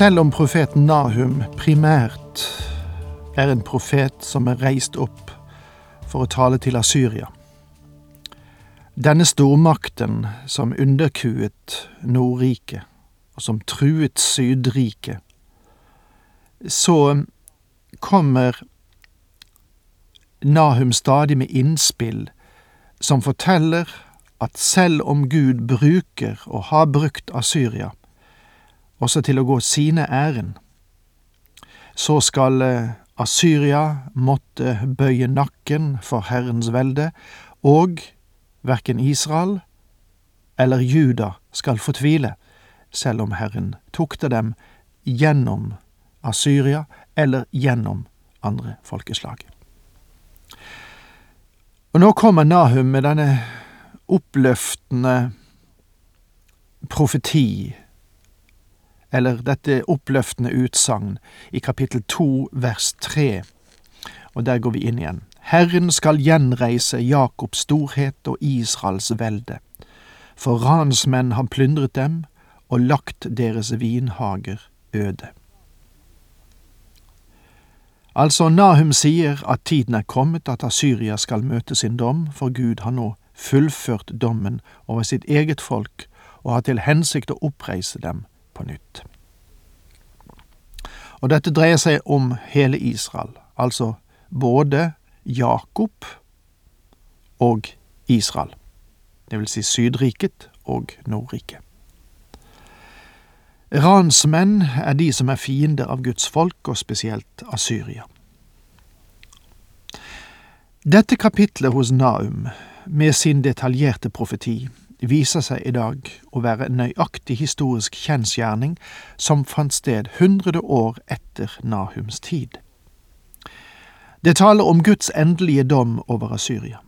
Selv om profeten Nahum primært er en profet som er reist opp for å tale til Asyria, denne stormakten som underkuet Nordriket, og som truet Sydriket, så kommer Nahum stadig med innspill som forteller at selv om Gud bruker og har brukt Asyria, også til å gå sine ærend, så skal Asyria måtte bøye nakken for Herrens velde, og verken Israel eller Juda skal fortvile, selv om Herren tukter dem gjennom Asyria eller gjennom andre folkeslag. Og nå kommer Nahum med denne oppløftende profeti eller dette oppløftende utsagn i kapittel to vers tre, og der går vi inn igjen. Herren skal gjenreise Jakobs storhet og Israels velde, for ransmenn har plyndret dem og lagt deres vinhager øde. Altså, Nahum sier at tiden er kommet at Asyria skal møte sin dom, for Gud har nå fullført dommen over sitt eget folk og har til hensikt å oppreise dem på nytt. Og dette dreier seg om hele Israel, altså både Jakob og Israel, det vil si Sydriket og Nordriket. Ransmenn er de som er fiender av Guds folk, og spesielt Asyria. Dette kapitlet hos Naum, med sin detaljerte profeti, viser seg i dag å være en nøyaktig historisk kjensgjerning som fant sted hundrede år etter Nahums tid. Det taler om Guds endelige dom over Asyria.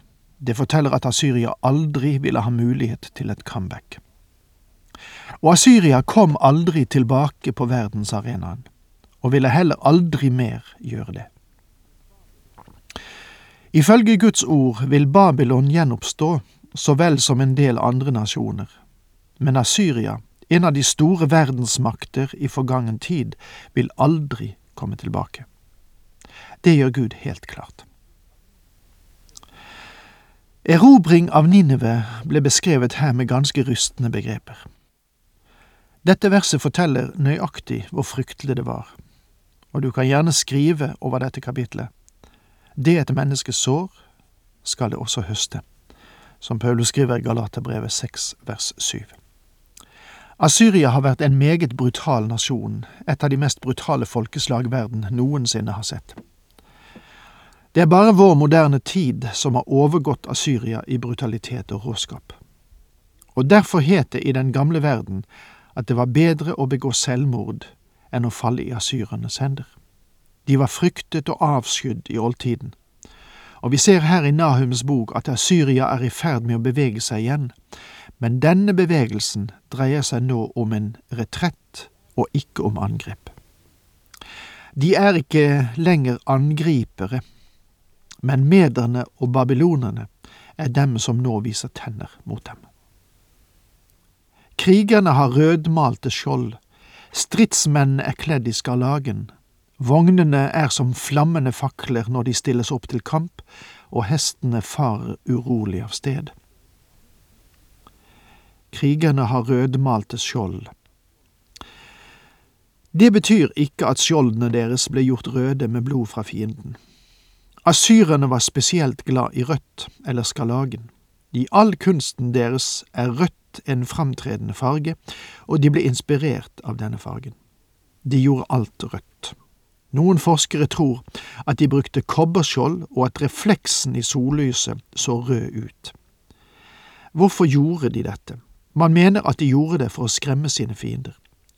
Det forteller at Asyria aldri ville ha mulighet til et comeback. Og Asyria kom aldri tilbake på verdensarenaen, og ville heller aldri mer gjøre det. Ifølge Guds ord vil Babylon gjenoppstå så vel som en del andre nasjoner. Men Asyria, en av de store verdensmakter i forgangen tid, vil aldri komme tilbake. Det gjør Gud helt klart. Erobring av Ninive ble beskrevet her med ganske rystende begreper. Dette verset forteller nøyaktig hvor fryktelig det var, og du kan gjerne skrive over dette kapitlet. Det et menneske sår, skal det også høste som Paulus skriver i Galaterbrevet 6 vers 7. Asyria har vært en meget brutal nasjon, et av de mest brutale folkeslag verden noensinne har sett. Det er bare vår moderne tid som har overgått Asyria i brutalitet og råskap. Og derfor het det i den gamle verden at det var bedre å begå selvmord enn å falle i asyrernes hender. De var fryktet og avskydd i oldtiden. Og vi ser her i Nahums bok at Syria er i ferd med å bevege seg igjen, men denne bevegelsen dreier seg nå om en retrett og ikke om angrep. De er ikke lenger angripere, men mederne og babylonerne er dem som nå viser tenner mot dem. Krigerne har rødmalte skjold, stridsmennene er kledd i skarlagen, Vognene er som flammende fakler når de stilles opp til kamp, og hestene farer urolig av sted. Krigerne har rødmalte skjold. Det betyr ikke at skjoldene deres ble gjort røde med blod fra fienden. Asyrerne var spesielt glad i rødt, eller skalagen. I all kunsten deres er rødt en framtredende farge, og de ble inspirert av denne fargen. De gjorde alt rødt. Noen forskere tror at de brukte kobberskjold, og at refleksen i sollyset så rød ut. Hvorfor gjorde de dette? Man mener at de gjorde det for å skremme sine fiender.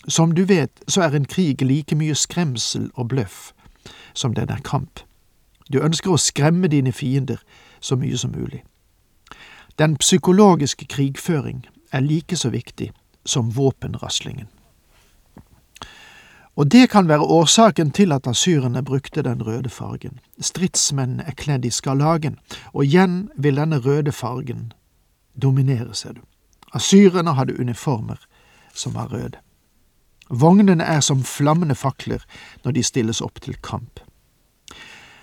Som du vet, så er en krig like mye skremsel og bløff som den er kamp. Du ønsker å skremme dine fiender så mye som mulig. Den psykologiske krigføring er like så viktig som våpenraslingen. Og det kan være årsaken til at asyrene brukte den røde fargen. Stridsmennene er kledd i skarlagen, og igjen vil denne røde fargen dominere, ser du. Asyrene hadde uniformer som var røde. Vognene er som flammende fakler når de stilles opp til kamp.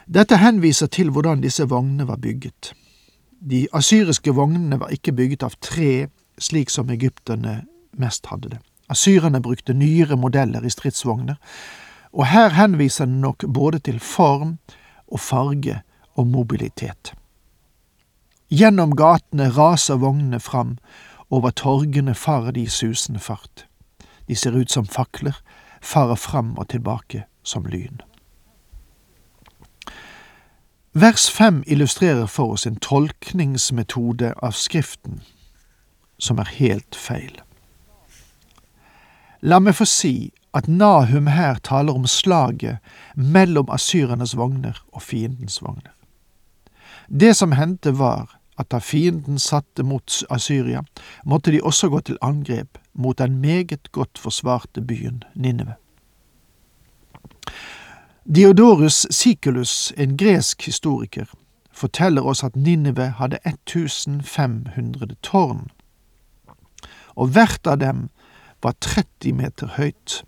Dette henviser til hvordan disse vognene var bygget. De asyriske vognene var ikke bygget av tre, slik som egypterne mest hadde det. Asyrerne brukte nyere modeller i stridsvogner, og her henviser den nok både til form og farge og mobilitet. Gjennom gatene raser vognene fram, over torgene farer de i susende fart. De ser ut som fakler, farer fram og tilbake som lyn. Vers fem illustrerer for oss en tolkningsmetode av Skriften som er helt feil. La meg få si at Nahum her taler om slaget mellom asyrernes vogner og fiendens vogner. Det som hendte var at da fienden satte mot Asyria, måtte de også gå til angrep mot den meget godt forsvarte byen Ninive. Diodorus Siculus, en gresk historiker, forteller oss at Ninive hadde 1500 tårn, og hvert av dem var 30 meter høyt.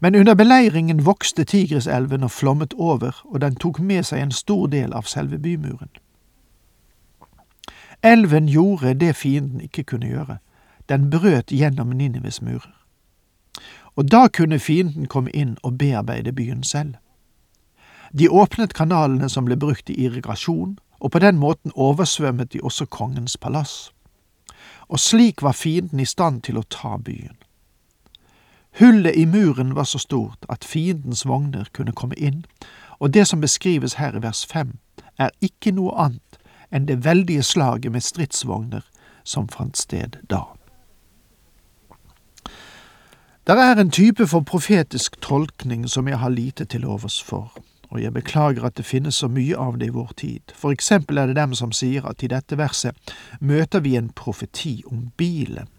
Men under beleiringen vokste Tigriselven og flommet over, og den tok med seg en stor del av selve bymuren. Elven gjorde det fienden ikke kunne gjøre, den brøt gjennom Ninives murer. Og da kunne fienden komme inn og bearbeide byen selv. De åpnet kanalene som ble brukt i irrigasjon, og på den måten oversvømmet de også kongens palass. Og slik var fienden i stand til å ta byen. Hullet i muren var så stort at fiendens vogner kunne komme inn, og det som beskrives her i vers fem, er ikke noe annet enn det veldige slaget med stridsvogner som fant sted da. Der er en type for profetisk tolkning som jeg har lite til overs for, og jeg beklager at det finnes så mye av det i vår tid. For eksempel er det dem som sier at i dette verset møter vi en profeti om bilen.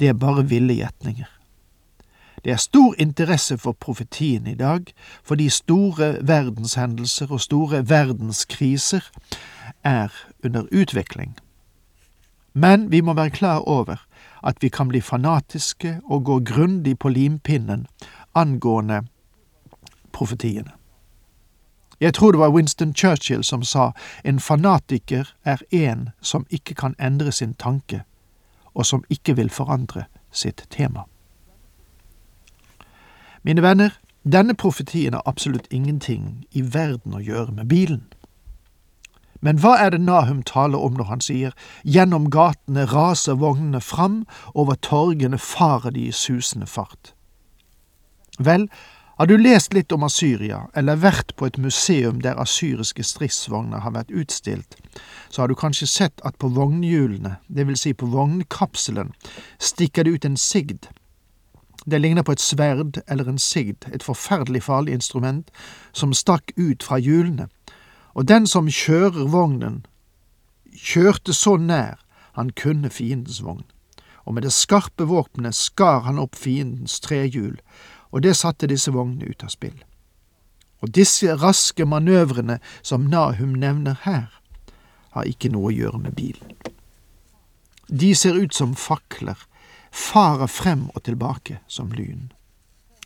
Det er bare ville gjetninger. Det er stor interesse for profetien i dag, fordi store verdenshendelser og store verdenskriser er under utvikling. Men vi må være klar over at vi kan bli fanatiske og gå grundig på limpinnen angående profetiene. Jeg tror det var Winston Churchill som sa en fanatiker er en som ikke kan endre sin tanke, og som ikke vil forandre sitt tema. Mine venner, denne profetien har absolutt ingenting i verden å gjøre med bilen. Men hva er det Nahum taler om når han sier gjennom gatene raser vognene fram, over torgene farer de i susende fart? Vel, har du lest litt om Asyria, eller vært på et museum der asyriske stridsvogner har vært utstilt, så har du kanskje sett at på vognhjulene, vil si på vognkapselen, stikker det ut en sigd. Det ligner på et sverd eller en sigd, et forferdelig farlig instrument, som stakk ut fra hjulene, og den som kjører vognen, kjørte så nær han kunne fiendens vogn, og med det skarpe våpenet skar han opp fiendens trehjul, og det satte disse vognene ut av spill. Og disse raske manøvrene som Nahum nevner her, har ikke noe å gjøre med bilen. De ser ut som fakler, farer frem og tilbake som lyn.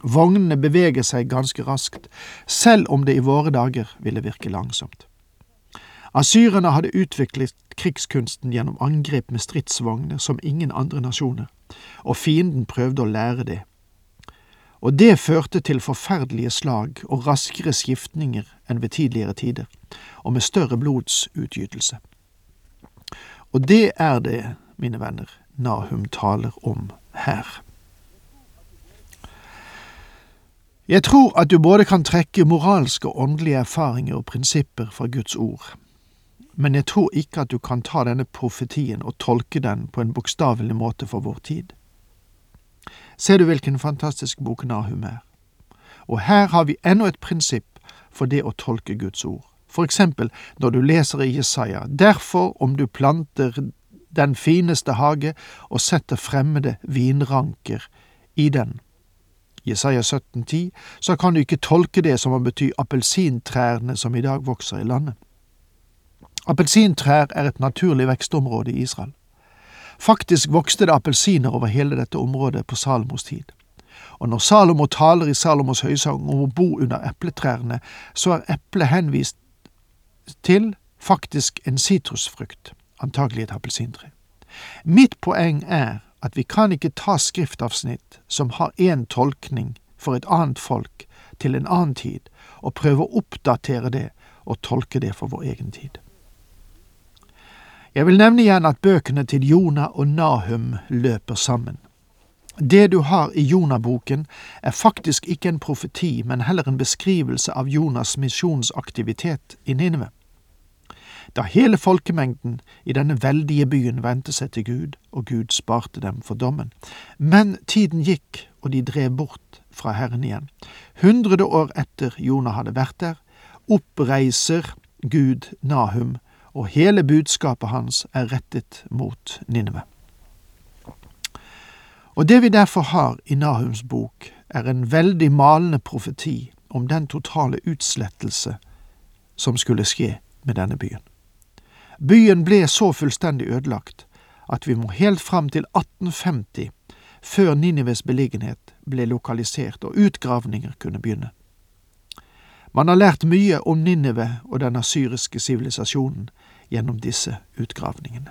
Vognene beveger seg ganske raskt, selv om det i våre dager ville virke langsomt. Asyrerne hadde utviklet krigskunsten gjennom angrep med stridsvogner som ingen andre nasjoner, og fienden prøvde å lære det. Og det førte til forferdelige slag og raskere skiftninger enn ved tidligere tider, og med større blodsutgytelse. Og det er det, mine venner, Nahum taler om her. Jeg tror at du både kan trekke moralske og åndelige erfaringer og prinsipper fra Guds ord, men jeg tror ikke at du kan ta denne profetien og tolke den på en bokstavelig måte for vår tid. Ser du hvilken fantastisk bok Nahum er? Og her har vi ennå et prinsipp for det å tolke Guds ord. For eksempel når du leser i Jesaja, derfor om du planter den fineste hage og setter fremmede vinranker i den. Jesaja 17,10, så kan du ikke tolke det som å bety appelsintrærne som i dag vokser i landet. Appelsintrær er et naturlig vekstområde i Israel. Faktisk vokste det appelsiner over hele dette området på Salomos tid. Og når Salomo taler i Salomos høysang om å bo under epletrærne, så er eplet henvist til faktisk en sitrusfrukt, antagelig et appelsintre. Mitt poeng er at vi kan ikke ta skriftavsnitt som har én tolkning for et annet folk til en annen tid, og prøve å oppdatere det og tolke det for vår egen tid. Jeg vil nevne igjen at bøkene til Jona og Nahum løper sammen. Det du har i Jonaboken er faktisk ikke en profeti, men heller en beskrivelse av Jonas' misjonsaktivitet i Ninive. Da hele folkemengden i denne veldige byen vendte seg til Gud, og Gud sparte dem for dommen. Men tiden gikk, og de drev bort fra Herren igjen. Hundrede år etter Jonah hadde vært der, oppreiser Gud Nahum, og hele budskapet hans er rettet mot Nineve. Og det vi derfor har i Nahums bok, er en veldig malende profeti om den totale utslettelse som skulle skje med denne byen. Byen ble så fullstendig ødelagt at vi må helt fram til 1850 før Ninives beliggenhet ble lokalisert og utgravninger kunne begynne. Man har lært mye om Ninive og den asyriske sivilisasjonen gjennom disse utgravningene.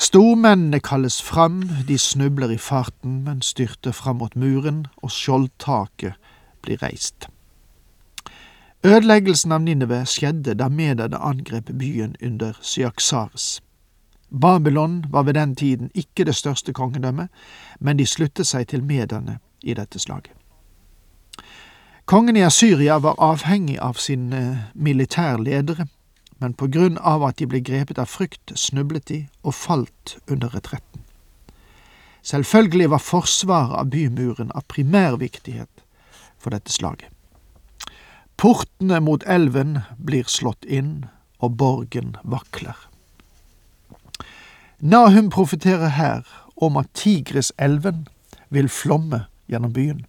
Stormennene kalles fram, de snubler i farten, men styrter fram mot muren, og skjoldtaket blir reist. Ødeleggelsen av Ninive skjedde da mederne angrep byen under Syaksares. Babylon var ved den tiden ikke det største kongedømmet, men de sluttet seg til mederne i dette slaget. Kongen i Asyria var avhengig av sine militærledere, men på grunn av at de ble grepet av frykt, snublet de og falt under retretten. Selvfølgelig var forsvaret av bymuren av primær viktighet for dette slaget. Portene mot elven blir slått inn, og borgen vakler. Nahum profeterer her om at Tigriselven vil flomme gjennom byen.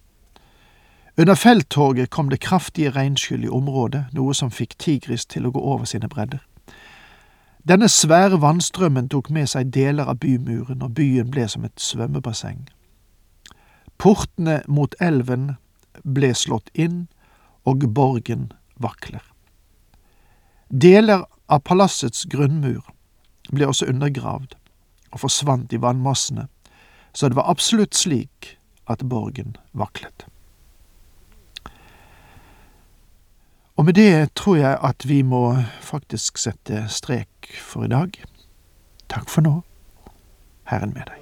Under felttoget kom det kraftige regnskyll i området, noe som fikk Tigris til å gå over sine bredder. Denne svære vannstrømmen tok med seg deler av bymuren, og byen ble som et svømmebasseng. Portene mot elven ble slått inn, og borgen vakler. Deler av palassets grunnmur ble også undergravd og forsvant i vannmassene, så det var absolutt slik at borgen vaklet. Og med det tror jeg at vi må faktisk sette strek for i dag. Takk for nå. Herren med deg.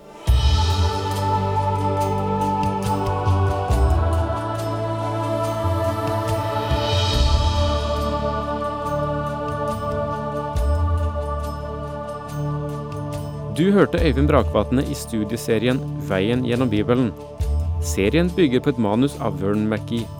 Du hørte Øyvind Brakvatne i studieserien Veien gjennom Bibelen. Serien bygger på et manus av Vern McGee.